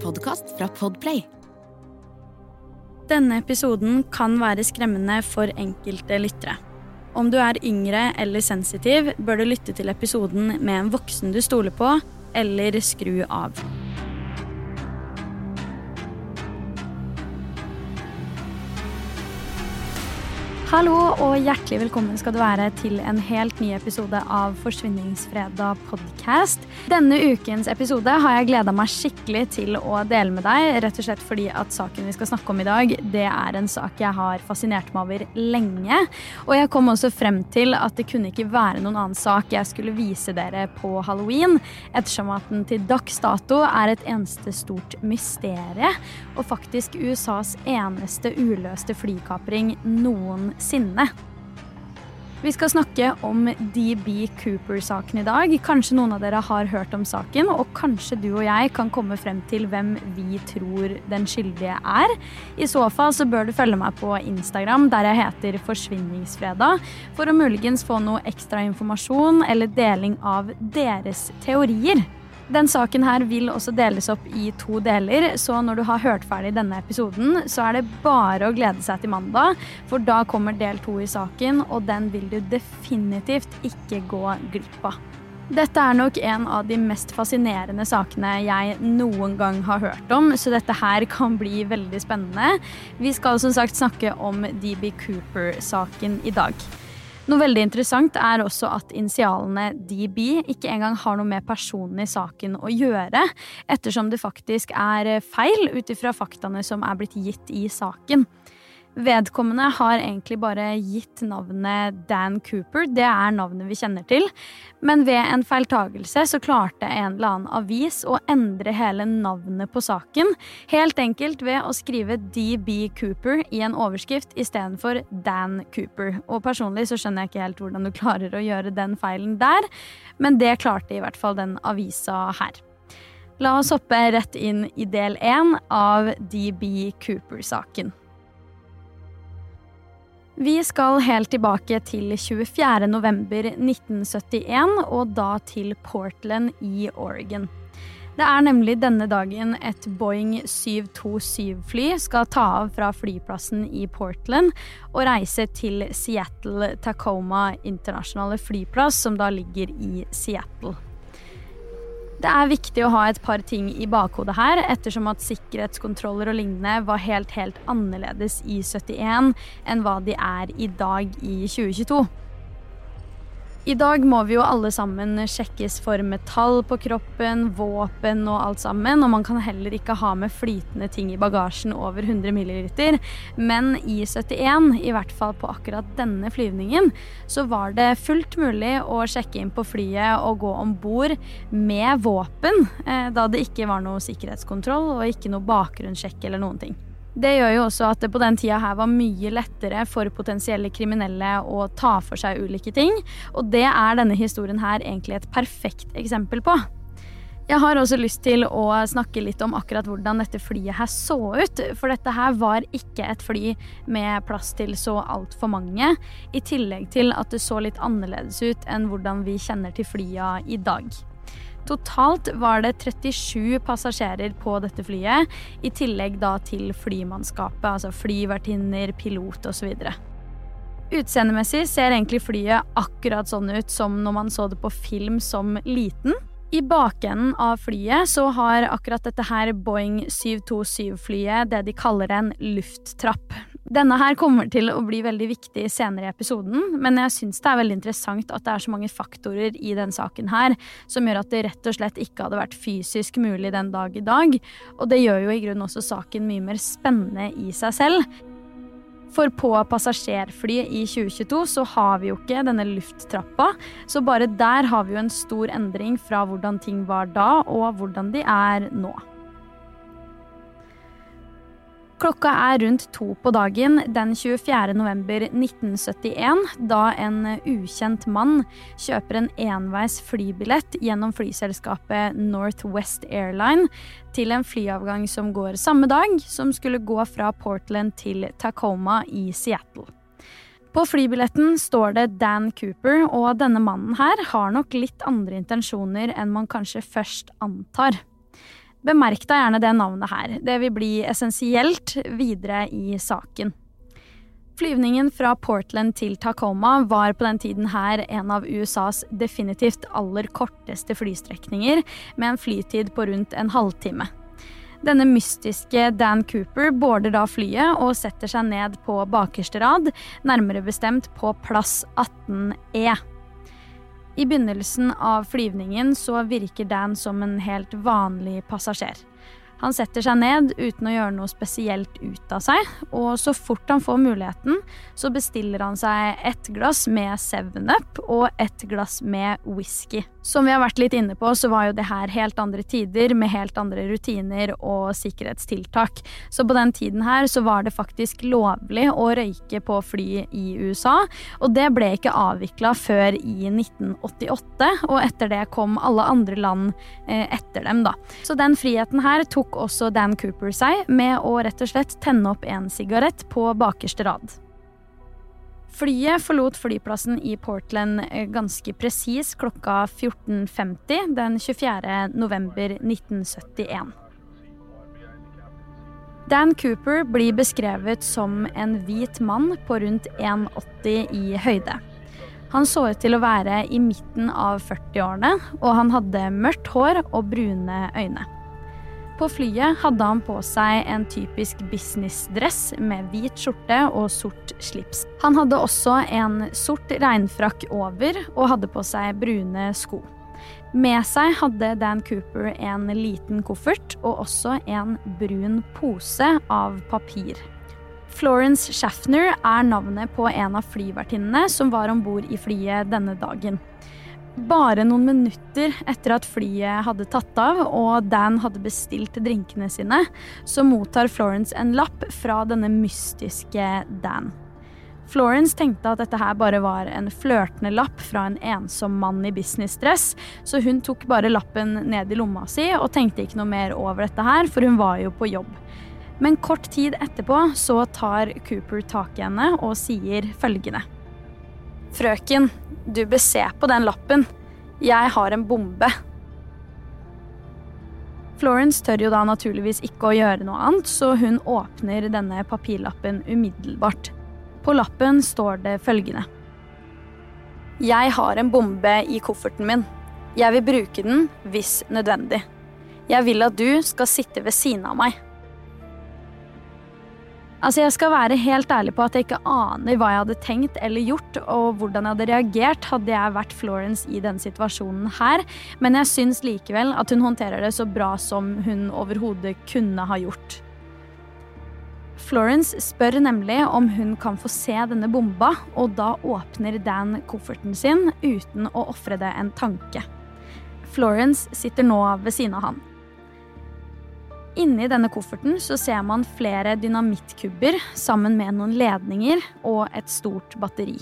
podkast fra Podplay. Denne episoden kan være skremmende for enkelte lyttere. Om du er yngre eller sensitiv, bør du lytte til episoden med en voksen du stoler på, eller skru av. Hallo og hjertelig velkommen skal du være til en helt ny episode av Forsvinningsfredag podcast. Denne ukens episode har jeg gleda meg skikkelig til å dele med deg. Rett og slett fordi at saken vi skal snakke om i dag, det er en sak jeg har fascinert meg over lenge. Og jeg kom også frem til at det kunne ikke være noen annen sak jeg skulle vise dere på halloween, ettersom at den til dags dato er et eneste stort mysterie, og faktisk USAs eneste uløste flykapring noensinne sinne. Vi skal snakke om DB Cooper-saken i dag. Kanskje noen av dere har hørt om saken, og kanskje du og jeg kan komme frem til hvem vi tror den skyldige er. I så fall så bør du følge meg på Instagram, der jeg heter Forsvinningsfredag, for å muligens få noe ekstra informasjon eller deling av deres teorier. Den saken her vil også deles opp i to deler, så når du har hørt ferdig denne episoden, så er det bare å glede seg til mandag, for da kommer del to i saken, og den vil du definitivt ikke gå glipp av. Dette er nok en av de mest fascinerende sakene jeg noen gang har hørt om, så dette her kan bli veldig spennende. Vi skal som sagt snakke om DB Cooper-saken i dag. Noe veldig interessant er også at initialene DB ikke engang har noe med personen i saken å gjøre, ettersom det faktisk er feil ut ifra faktaene som er blitt gitt i saken. Vedkommende har egentlig bare gitt navnet Dan Cooper, det er navnet vi kjenner til. Men ved en feiltagelse så klarte en eller annen avis å endre hele navnet på saken. Helt enkelt ved å skrive DB Cooper i en overskrift istedenfor Dan Cooper. Og personlig så skjønner jeg ikke helt hvordan du klarer å gjøre den feilen der, men det klarte i hvert fall den avisa her. La oss hoppe rett inn i del én av DB Cooper-saken. Vi skal helt tilbake til 24.11.1971, og da til Portland i Oregon. Det er nemlig denne dagen et Boeing 727-fly skal ta av fra flyplassen i Portland og reise til Seattle Tacoma internasjonale flyplass, som da ligger i Seattle. Det er viktig å ha et par ting i bakhodet her, ettersom at sikkerhetskontroller og lignende var helt, helt annerledes i 71 enn hva de er i dag i 2022. I dag må vi jo alle sammen sjekkes for metall på kroppen, våpen og alt sammen. Og man kan heller ikke ha med flytende ting i bagasjen over 100 ml. Men i 71, i hvert fall på akkurat denne flyvningen, så var det fullt mulig å sjekke inn på flyet og gå om bord med våpen, eh, da det ikke var noe sikkerhetskontroll og ikke noe bakgrunnssjekk eller noen ting. Det gjør jo også at det på den tida her var mye lettere for potensielle kriminelle å ta for seg ulike ting, og det er denne historien her egentlig et perfekt eksempel på. Jeg har også lyst til å snakke litt om akkurat hvordan dette flyet her så ut. For dette her var ikke et fly med plass til så altfor mange. I tillegg til at det så litt annerledes ut enn hvordan vi kjenner til flya i dag. Totalt var det 37 passasjerer på dette flyet, i tillegg da til flymannskapet, altså flyvertinner, pilot osv. Utseendemessig ser egentlig flyet akkurat sånn ut som når man så det på film som liten. I bakenden av flyet så har akkurat dette her Boeing 727-flyet det de kaller en lufttrapp. Denne her kommer til å bli veldig viktig senere i episoden, men jeg syns det er veldig interessant at det er så mange faktorer i den saken her som gjør at det rett og slett ikke hadde vært fysisk mulig den dag i dag. Og det gjør jo i grunnen også saken mye mer spennende i seg selv. For på passasjerflyet i 2022 så har vi jo ikke denne lufttrappa, så bare der har vi jo en stor endring fra hvordan ting var da, og hvordan de er nå. Klokka er rundt to på dagen den 24. november 1971 da en ukjent mann kjøper en enveis flybillett gjennom flyselskapet Northwest Airline til en flyavgang som går samme dag, som skulle gå fra Portland til Tacoma i Seattle. På flybilletten står det Dan Cooper, og denne mannen her har nok litt andre intensjoner enn man kanskje først antar. Bemerk deg gjerne det navnet her. Det vil bli essensielt videre i saken. Flyvningen fra Portland til Tacoma var på den tiden her en av USAs definitivt aller korteste flystrekninger, med en flytid på rundt en halvtime. Denne mystiske Dan Cooper border da flyet og setter seg ned på bakerste rad, nærmere bestemt på plass 18E. I begynnelsen av flyvningen så virker Dan som en helt vanlig passasjer. Han setter seg ned uten å gjøre noe spesielt ut av seg, og så fort han får muligheten, så bestiller han seg ett glass med 7-Up og ett glass med whisky. Som vi har vært litt inne på, så var jo det her helt andre tider med helt andre rutiner og sikkerhetstiltak. Så på den tiden her så var det faktisk lovlig å røyke på fly i USA, og det ble ikke avvikla før i 1988, og etter det kom alle andre land eh, etter dem, da. Så den friheten her tok også Dan Cooper seg med å rett og slett tenne opp en sigarett på bakerste rad. Flyet forlot flyplassen i Portland eh, ganske presis klokka 14.50 den 24. november 1971. Dan Cooper blir beskrevet som en hvit mann på rundt 1,80 i høyde. Han så ut til å være i midten av 40-årene, og han hadde mørkt hår og brune øyne. På flyet hadde han på seg en typisk businessdress med hvit skjorte og sort slips. Han hadde også en sort regnfrakk over og hadde på seg brune sko. Med seg hadde Dan Cooper en liten koffert og også en brun pose av papir. Florence Schaffner er navnet på en av flyvertinnene som var om bord i flyet denne dagen. Bare noen minutter etter at flyet hadde tatt av og Dan hadde bestilt drinkene sine, så mottar Florence en lapp fra denne mystiske Dan. Florence tenkte at dette her bare var en flørtende lapp fra en ensom mann i businessdress, så hun tok bare lappen ned i lomma si og tenkte ikke noe mer over dette her, for hun var jo på jobb. Men kort tid etterpå så tar Cooper tak i henne og sier følgende. Frøken, du bør se på den lappen. Jeg har en bombe. Florence tør jo da naturligvis ikke å gjøre noe annet, så hun åpner denne papirlappen umiddelbart. På lappen står det følgende. Jeg har en bombe i kofferten min. Jeg vil bruke den hvis nødvendig. Jeg vil at du skal sitte ved siden av meg. Altså, Jeg skal være helt ærlig på at jeg ikke aner hva jeg hadde tenkt eller gjort, og hvordan jeg hadde reagert hadde jeg vært Florence i denne situasjonen her, men jeg syns likevel at hun håndterer det så bra som hun overhodet kunne ha gjort. Florence spør nemlig om hun kan få se denne bomba, og da åpner Dan kofferten sin uten å ofre det en tanke. Florence sitter nå ved siden av han. Inni denne kofferten så ser man flere dynamittkubber sammen med noen ledninger og et stort batteri.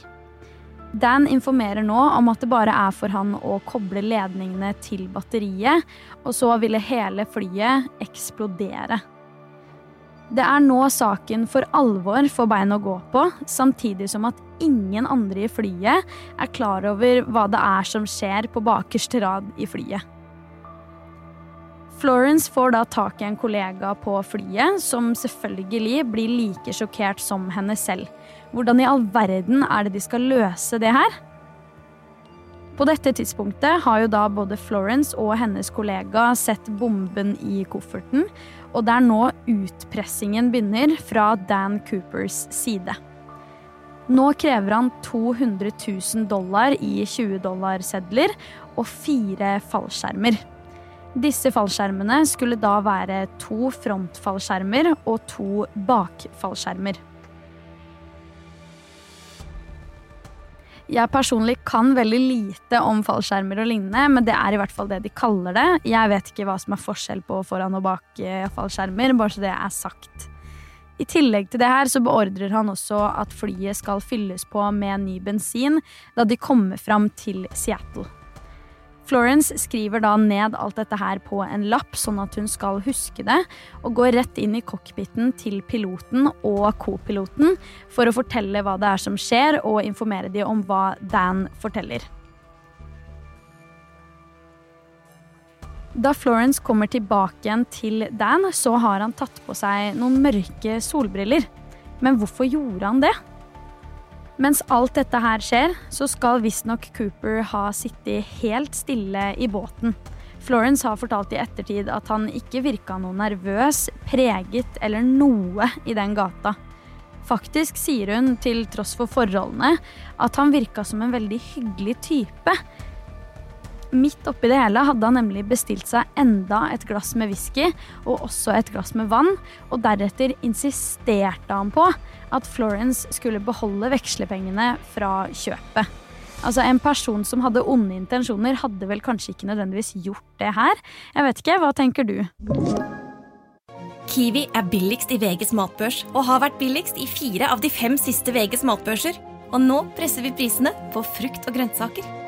Dan informerer nå om at det bare er for han å koble ledningene til batteriet, og så ville hele flyet eksplodere. Det er nå saken for alvor får bein å gå på, samtidig som at ingen andre i flyet er klar over hva det er som skjer på bakerste rad i flyet. Florence får da tak i en kollega på flyet, som selvfølgelig blir like sjokkert som henne selv. Hvordan i all verden er det de skal løse det her? På dette tidspunktet har jo da både Florence og hennes kollega sett bomben i kofferten, og det er nå utpressingen begynner fra Dan Coopers side. Nå krever han 200 000 dollar i 20-dollarsedler og fire fallskjermer. Disse fallskjermene skulle da være to frontfallskjermer og to bakfallskjermer. Jeg personlig kan veldig lite om fallskjermer og lignende, men det er i hvert fall det de kaller det. Jeg vet ikke hva som er forskjell på foran- og bakfallskjermer, bare så det er sagt. I tillegg til det her så beordrer han også at flyet skal fylles på med ny bensin da de kommer fram til Seattle. Florence skriver da ned alt dette her på en lapp, sånn at hun skal huske det, og går rett inn i cockpiten til piloten og co-piloten for å fortelle hva det er som skjer, og informere dem om hva Dan forteller. Da Florence kommer tilbake igjen til Dan, så har han tatt på seg noen mørke solbriller. Men hvorfor gjorde han det? Mens alt dette her skjer, så skal visstnok Cooper ha sittet helt stille i båten. Florence har fortalt i ettertid at han ikke virka noe nervøs, preget eller noe i den gata. Faktisk sier hun, til tross for forholdene, at han virka som en veldig hyggelig type. Midt oppi det hele hadde han nemlig bestilt seg enda et glass med whisky og også et glass med vann, og deretter insisterte han på at Florence skulle beholde vekslepengene fra kjøpet. Altså En person som hadde onde intensjoner, hadde vel kanskje ikke nødvendigvis gjort det her. Jeg vet ikke, hva tenker du? Kiwi er billigst i VGs matbørs og har vært billigst i fire av de fem siste VGs matbørser. Og nå presser vi prisene på frukt og grønnsaker.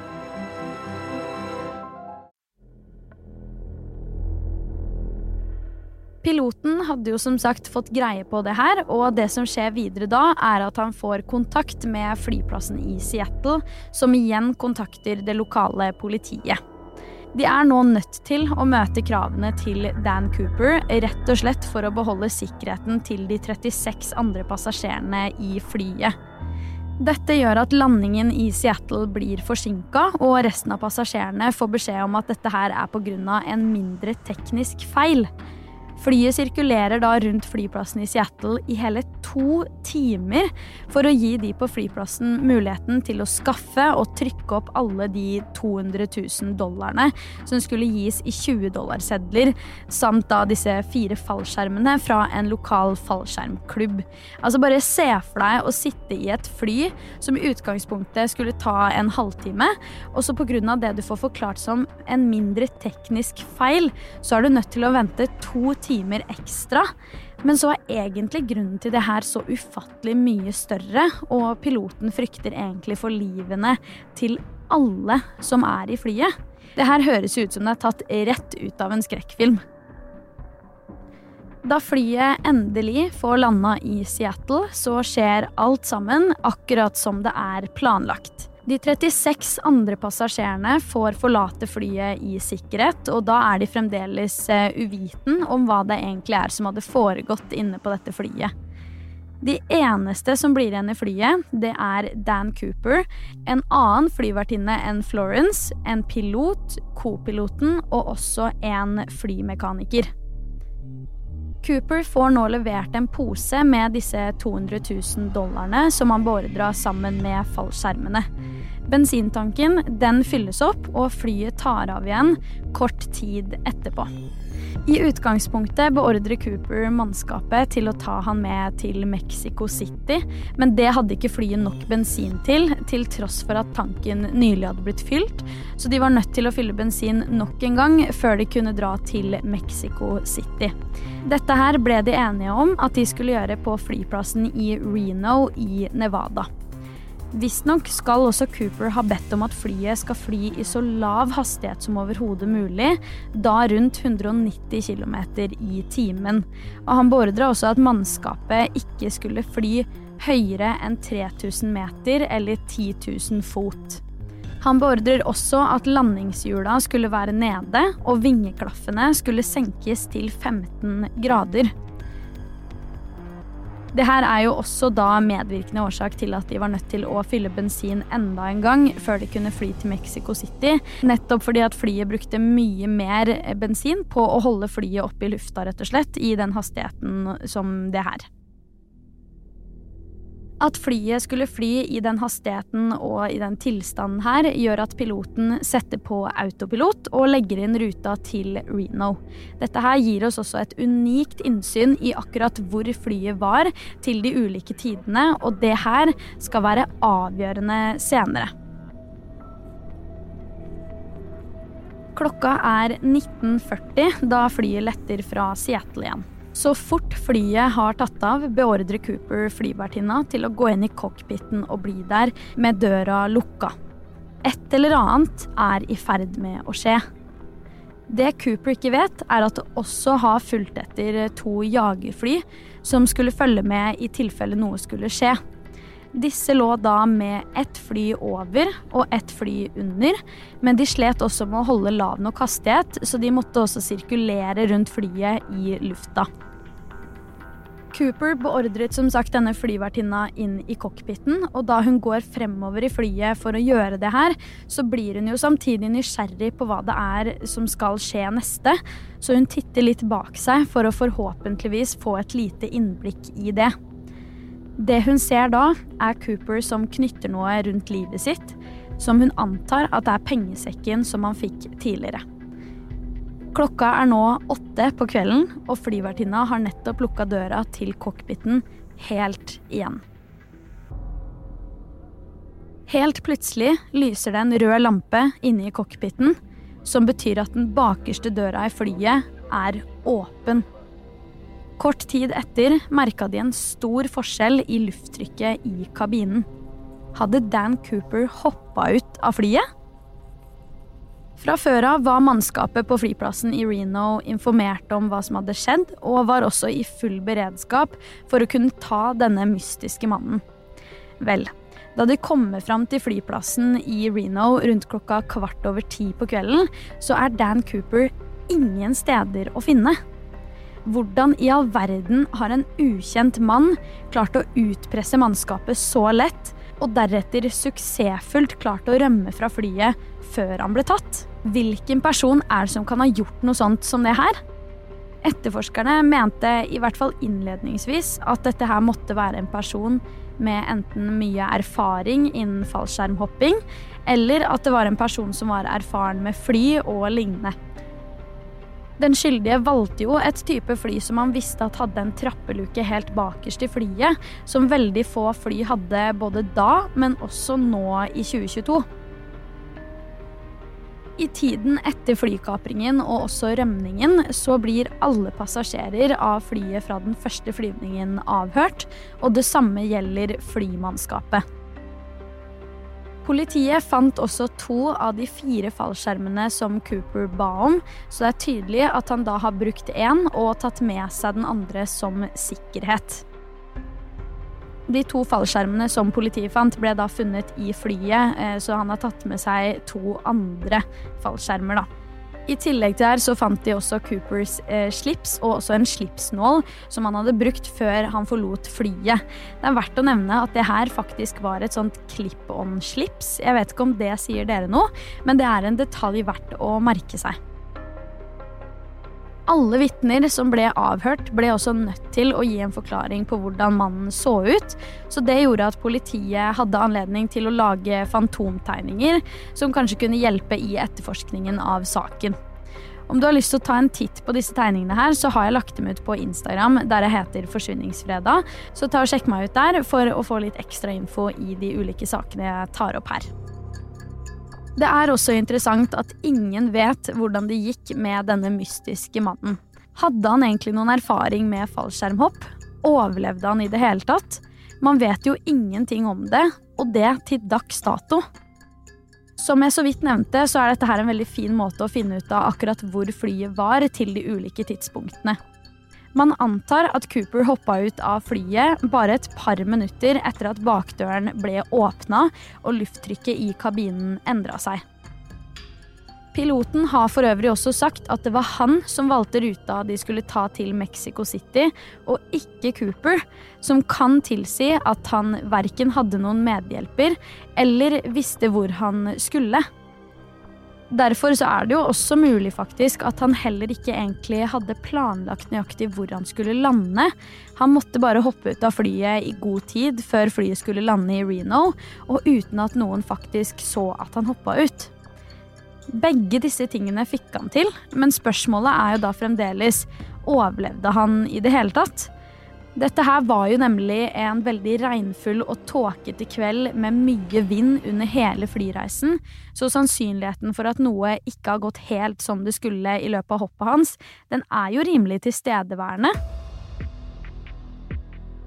Piloten hadde jo som sagt fått greie på det her, og det som skjer videre da, er at han får kontakt med flyplassen i Seattle, som igjen kontakter det lokale politiet. De er nå nødt til å møte kravene til Dan Cooper, rett og slett for å beholde sikkerheten til de 36 andre passasjerene i flyet. Dette gjør at landingen i Seattle blir forsinka, og resten av passasjerene får beskjed om at dette her er pga. en mindre teknisk feil. Flyet sirkulerer da rundt flyplassen i Seattle i hele to timer for å gi de på flyplassen muligheten til å skaffe og trykke opp alle de 200 000 dollarene som skulle gis i 20-dollarsedler, samt da disse fire fallskjermene fra en lokal fallskjermklubb. Altså Bare se for deg å sitte i et fly som i utgangspunktet skulle ta en halvtime, og så pga. det du får forklart som en mindre teknisk feil, så er du nødt til å vente to timer timer ekstra. Men så er egentlig grunnen til det her så ufattelig mye større, og piloten frykter egentlig for livene til alle som er i flyet. Det her høres ut som det er tatt rett ut av en skrekkfilm. Da flyet endelig får landa i Seattle, så skjer alt sammen akkurat som det er planlagt. De 36 andre passasjerene får forlate flyet i sikkerhet, og da er de fremdeles eh, uviten om hva det egentlig er som hadde foregått inne på dette flyet. De eneste som blir igjen i flyet, det er Dan Cooper, en annen flyvertinne enn Florence, en pilot, kopiloten og også en flymekaniker. Cooper får nå levert en pose med disse 200 000 dollarene som han beordra sammen med fallskjermene. Bensintanken den fylles opp, og flyet tar av igjen kort tid etterpå. I utgangspunktet beordrer Cooper mannskapet til å ta han med til Mexico City, men det hadde ikke flyet nok bensin til, til tross for at tanken nylig hadde blitt fylt, så de var nødt til å fylle bensin nok en gang før de kunne dra til Mexico City. Dette her ble de enige om at de skulle gjøre på flyplassen i Reno i Nevada. Visstnok skal også Cooper ha bedt om at flyet skal fly i så lav hastighet som overhodet mulig, da rundt 190 km i timen. Og han beordra også at mannskapet ikke skulle fly høyere enn 3000 meter eller 10 000 fot. Han beordrer også at landingshjula skulle være nede, og vingeklaffene skulle senkes til 15 grader. Det her er jo også da medvirkende årsak til at de var nødt til å fylle bensin enda en gang før de kunne fly til Mexico City. Nettopp fordi at flyet brukte mye mer bensin på å holde flyet oppe i lufta, rett og slett, i den hastigheten som det her. At flyet skulle fly i den hastigheten og i den tilstanden her, gjør at piloten setter på autopilot og legger inn ruta til Reno. Dette her gir oss også et unikt innsyn i akkurat hvor flyet var til de ulike tidene, og det her skal være avgjørende senere. Klokka er 19.40 da flyet letter fra Seattle igjen. Så fort flyet har tatt av, beordrer Cooper flyvertinna til å gå inn i cockpiten og bli der med døra lukka. Et eller annet er i ferd med å skje. Det Cooper ikke vet, er at det også har fulgt etter to jagerfly som skulle følge med i tilfelle noe skulle skje. Disse lå da med ett fly over og ett fly under, men de slet også med å holde lav nok hastighet, så de måtte også sirkulere rundt flyet i lufta. Cooper beordret som sagt denne flyvertinna inn i cockpiten, og da hun går fremover i flyet for å gjøre det her, så blir hun jo samtidig nysgjerrig på hva det er som skal skje neste, så hun titter litt bak seg for å forhåpentligvis få et lite innblikk i det. Det hun ser da, er Cooper som knytter noe rundt livet sitt, som hun antar at det er pengesekken som han fikk tidligere. Klokka er nå åtte på kvelden, og flyvertinna har nettopp lukka døra til cockpiten helt igjen. Helt plutselig lyser det en rød lampe inne i cockpiten, som betyr at den bakerste døra i flyet er åpen. Kort tid etter merka de en stor forskjell i lufttrykket i kabinen. Hadde Dan Cooper hoppa ut av flyet? Fra før av var mannskapet på flyplassen i Reno informert om hva som hadde skjedd, og var også i full beredskap for å kunne ta denne mystiske mannen. Vel, da de kommer fram til flyplassen i Reno rundt klokka kvart over ti på kvelden, så er Dan Cooper ingen steder å finne. Hvordan i all verden har en ukjent mann klart å utpresse mannskapet så lett, og deretter suksessfullt klart å rømme fra flyet før han ble tatt? Hvilken person er det som kan ha gjort noe sånt som det her? Etterforskerne mente i hvert fall innledningsvis at dette her måtte være en person med enten mye erfaring innen fallskjermhopping, eller at det var en person som var erfaren med fly og lignende. Den skyldige valgte jo et type fly som han visste at hadde en trappeluke helt bakerst i flyet, som veldig få fly hadde både da, men også nå i 2022. I tiden etter flykapringen og også rømningen så blir alle passasjerer av flyet fra den første flyvningen avhørt, og det samme gjelder flymannskapet. Politiet fant også to av de fire fallskjermene som Cooper ba om, så det er tydelig at han da har brukt én og tatt med seg den andre som sikkerhet. De to fallskjermene som politiet fant, ble da funnet i flyet, eh, så han har tatt med seg to andre fallskjermer, da. I tillegg til her så fant de også Coopers eh, slips og også en slipsnål som han hadde brukt før han forlot flyet. Det er verdt å nevne at det her faktisk var et sånt clip-on-slips. Jeg vet ikke om det sier dere noe, men det er en detalj verdt å merke seg. Alle vitner som ble avhørt, ble også nødt til å gi en forklaring på hvordan mannen så ut, så det gjorde at politiet hadde anledning til å lage fantomtegninger som kanskje kunne hjelpe i etterforskningen av saken. Om du har lyst til å ta en titt på disse tegningene her, så har jeg lagt dem ut på Instagram der jeg heter Forsvinningsfredag, så ta og sjekk meg ut der for å få litt ekstra info i de ulike sakene jeg tar opp her. Det er også interessant at ingen vet hvordan det gikk med denne mystiske mannen. Hadde han egentlig noen erfaring med fallskjermhopp? Overlevde han i det hele tatt? Man vet jo ingenting om det, og det til dags dato. Som jeg så vidt nevnte, så er dette her en veldig fin måte å finne ut av akkurat hvor flyet var til de ulike tidspunktene. Man antar at Cooper hoppa ut av flyet bare et par minutter etter at bakdøren ble åpna og lufttrykket i kabinen endra seg. Piloten har for øvrig også sagt at det var han som valgte ruta de skulle ta til Mexico City, og ikke Cooper, som kan tilsi at han verken hadde noen medhjelper eller visste hvor han skulle. Derfor så er det jo også mulig faktisk at han heller ikke egentlig hadde planlagt nøyaktig hvor han skulle lande. Han måtte bare hoppe ut av flyet i god tid før flyet skulle lande i Reno, og uten at noen faktisk så at han hoppa ut. Begge disse tingene fikk han til, men spørsmålet er jo da fremdeles overlevde han i det hele tatt? Dette her var jo nemlig en veldig regnfull og tåkete kveld med mye vind under hele flyreisen, så sannsynligheten for at noe ikke har gått helt som det skulle i løpet av hoppet hans, den er jo rimelig tilstedeværende.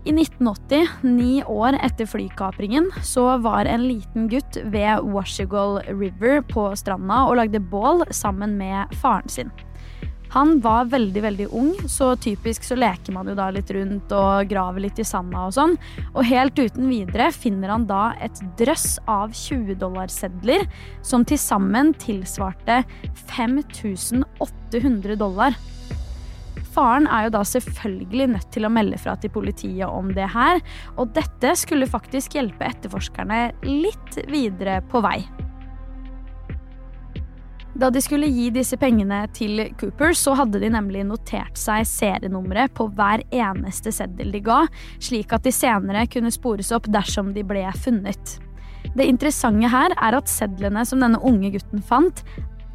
I 1980, ni år etter flykapringen, så var en liten gutt ved Washougal River på stranda og lagde bål sammen med faren sin. Han var veldig veldig ung, så typisk så leker man jo da litt rundt og graver litt i sanda og sånn. Og helt uten videre finner han da et drøss av 20-dollarsedler som til sammen tilsvarte 5800 dollar. Faren er jo da selvfølgelig nødt til å melde fra til politiet om det her, og dette skulle faktisk hjelpe etterforskerne litt videre på vei. Da de skulle gi disse pengene til Cooper, så hadde de nemlig notert seg serienummeret på hver eneste seddel de ga, slik at de senere kunne spores opp dersom de ble funnet. Det interessante her er at sedlene som denne unge gutten fant,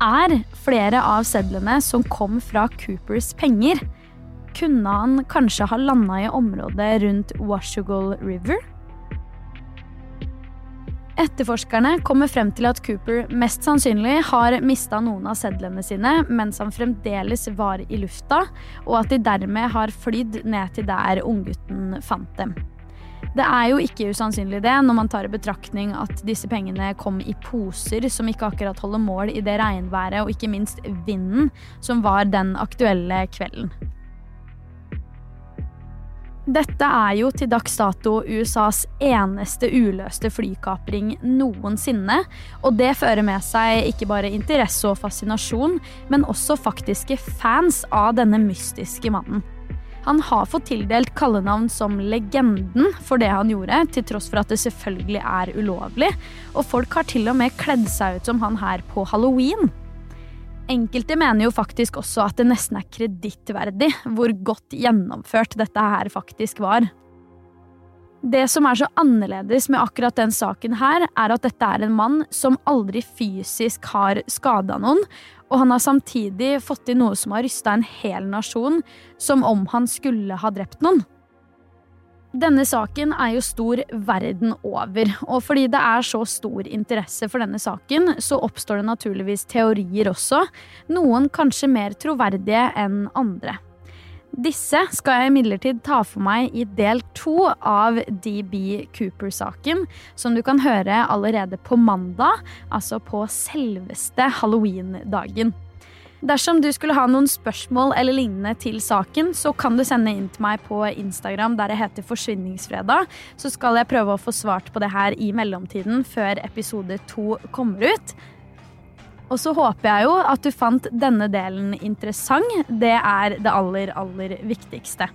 er flere av sedlene som kom fra Coopers penger. Kunne han kanskje ha landa i området rundt Washougal River? Etterforskerne kommer frem til at Cooper mest sannsynlig har mista noen av sedlene sine mens han fremdeles var i lufta, og at de dermed har flydd ned til der unggutten fant dem. Det er jo ikke usannsynlig det, når man tar i betraktning at disse pengene kom i poser som ikke akkurat holder mål i det regnværet, og ikke minst vinden som var den aktuelle kvelden. Dette er jo til dags dato USAs eneste uløste flykapring noensinne. Og det fører med seg ikke bare interesse og fascinasjon, men også faktiske fans av denne mystiske mannen. Han har fått tildelt kallenavn som Legenden for det han gjorde, til tross for at det selvfølgelig er ulovlig. Og folk har til og med kledd seg ut som han her på halloween. Enkelte mener jo faktisk også at det nesten er kredittverdig hvor godt gjennomført dette her faktisk var. Det som er så annerledes med akkurat den saken her, er at dette er en mann som aldri fysisk har skada noen, og han har samtidig fått til noe som har rysta en hel nasjon, som om han skulle ha drept noen. Denne saken er jo stor verden over, og fordi det er så stor interesse for denne saken, så oppstår det naturligvis teorier også, noen kanskje mer troverdige enn andre. Disse skal jeg imidlertid ta for meg i del to av DB Cooper-saken, som du kan høre allerede på mandag, altså på selveste halloween-dagen. Dersom du skulle ha noen spørsmål eller lignende til saken, så kan du sende inn til meg på Instagram der jeg heter Forsvinningsfredag. Så skal jeg prøve å få svart på det her i mellomtiden før episode to kommer ut. Og så håper jeg jo at du fant denne delen interessant. Det er det aller, aller viktigste.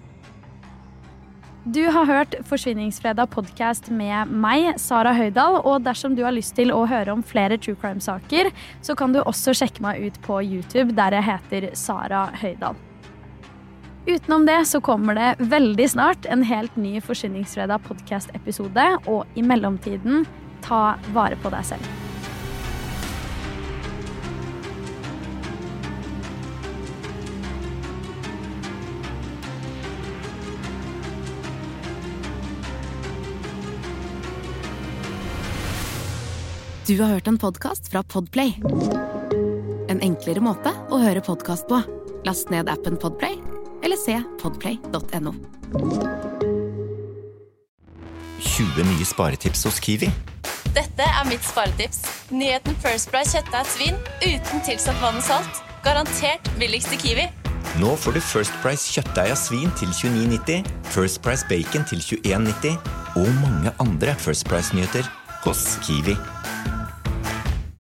Du har hørt Forsvinningsfredag podkast med meg, Sara Høydahl. Og dersom du har lyst til å høre om flere true crime-saker, så kan du også sjekke meg ut på YouTube, der jeg heter Sara Høydahl. Utenom det så kommer det veldig snart en helt ny Forsvinningsfredag podkast-episode. Og i mellomtiden, ta vare på deg selv. Du har hørt en podkast fra Podplay. En enklere måte å høre podkast på. Last ned appen Podplay, eller se podplay.no. 20 nye sparetips hos Kiwi. Dette er mitt sparetips. Nyheten First Price kjøttdeig svin uten tilsatt vann og salt. Garantert billigst i Kiwi. Nå får du First Price kjøttdeig av svin til 29,90, First Price bacon til 21,90 og mange andre First Price-nyheter hos Kiwi.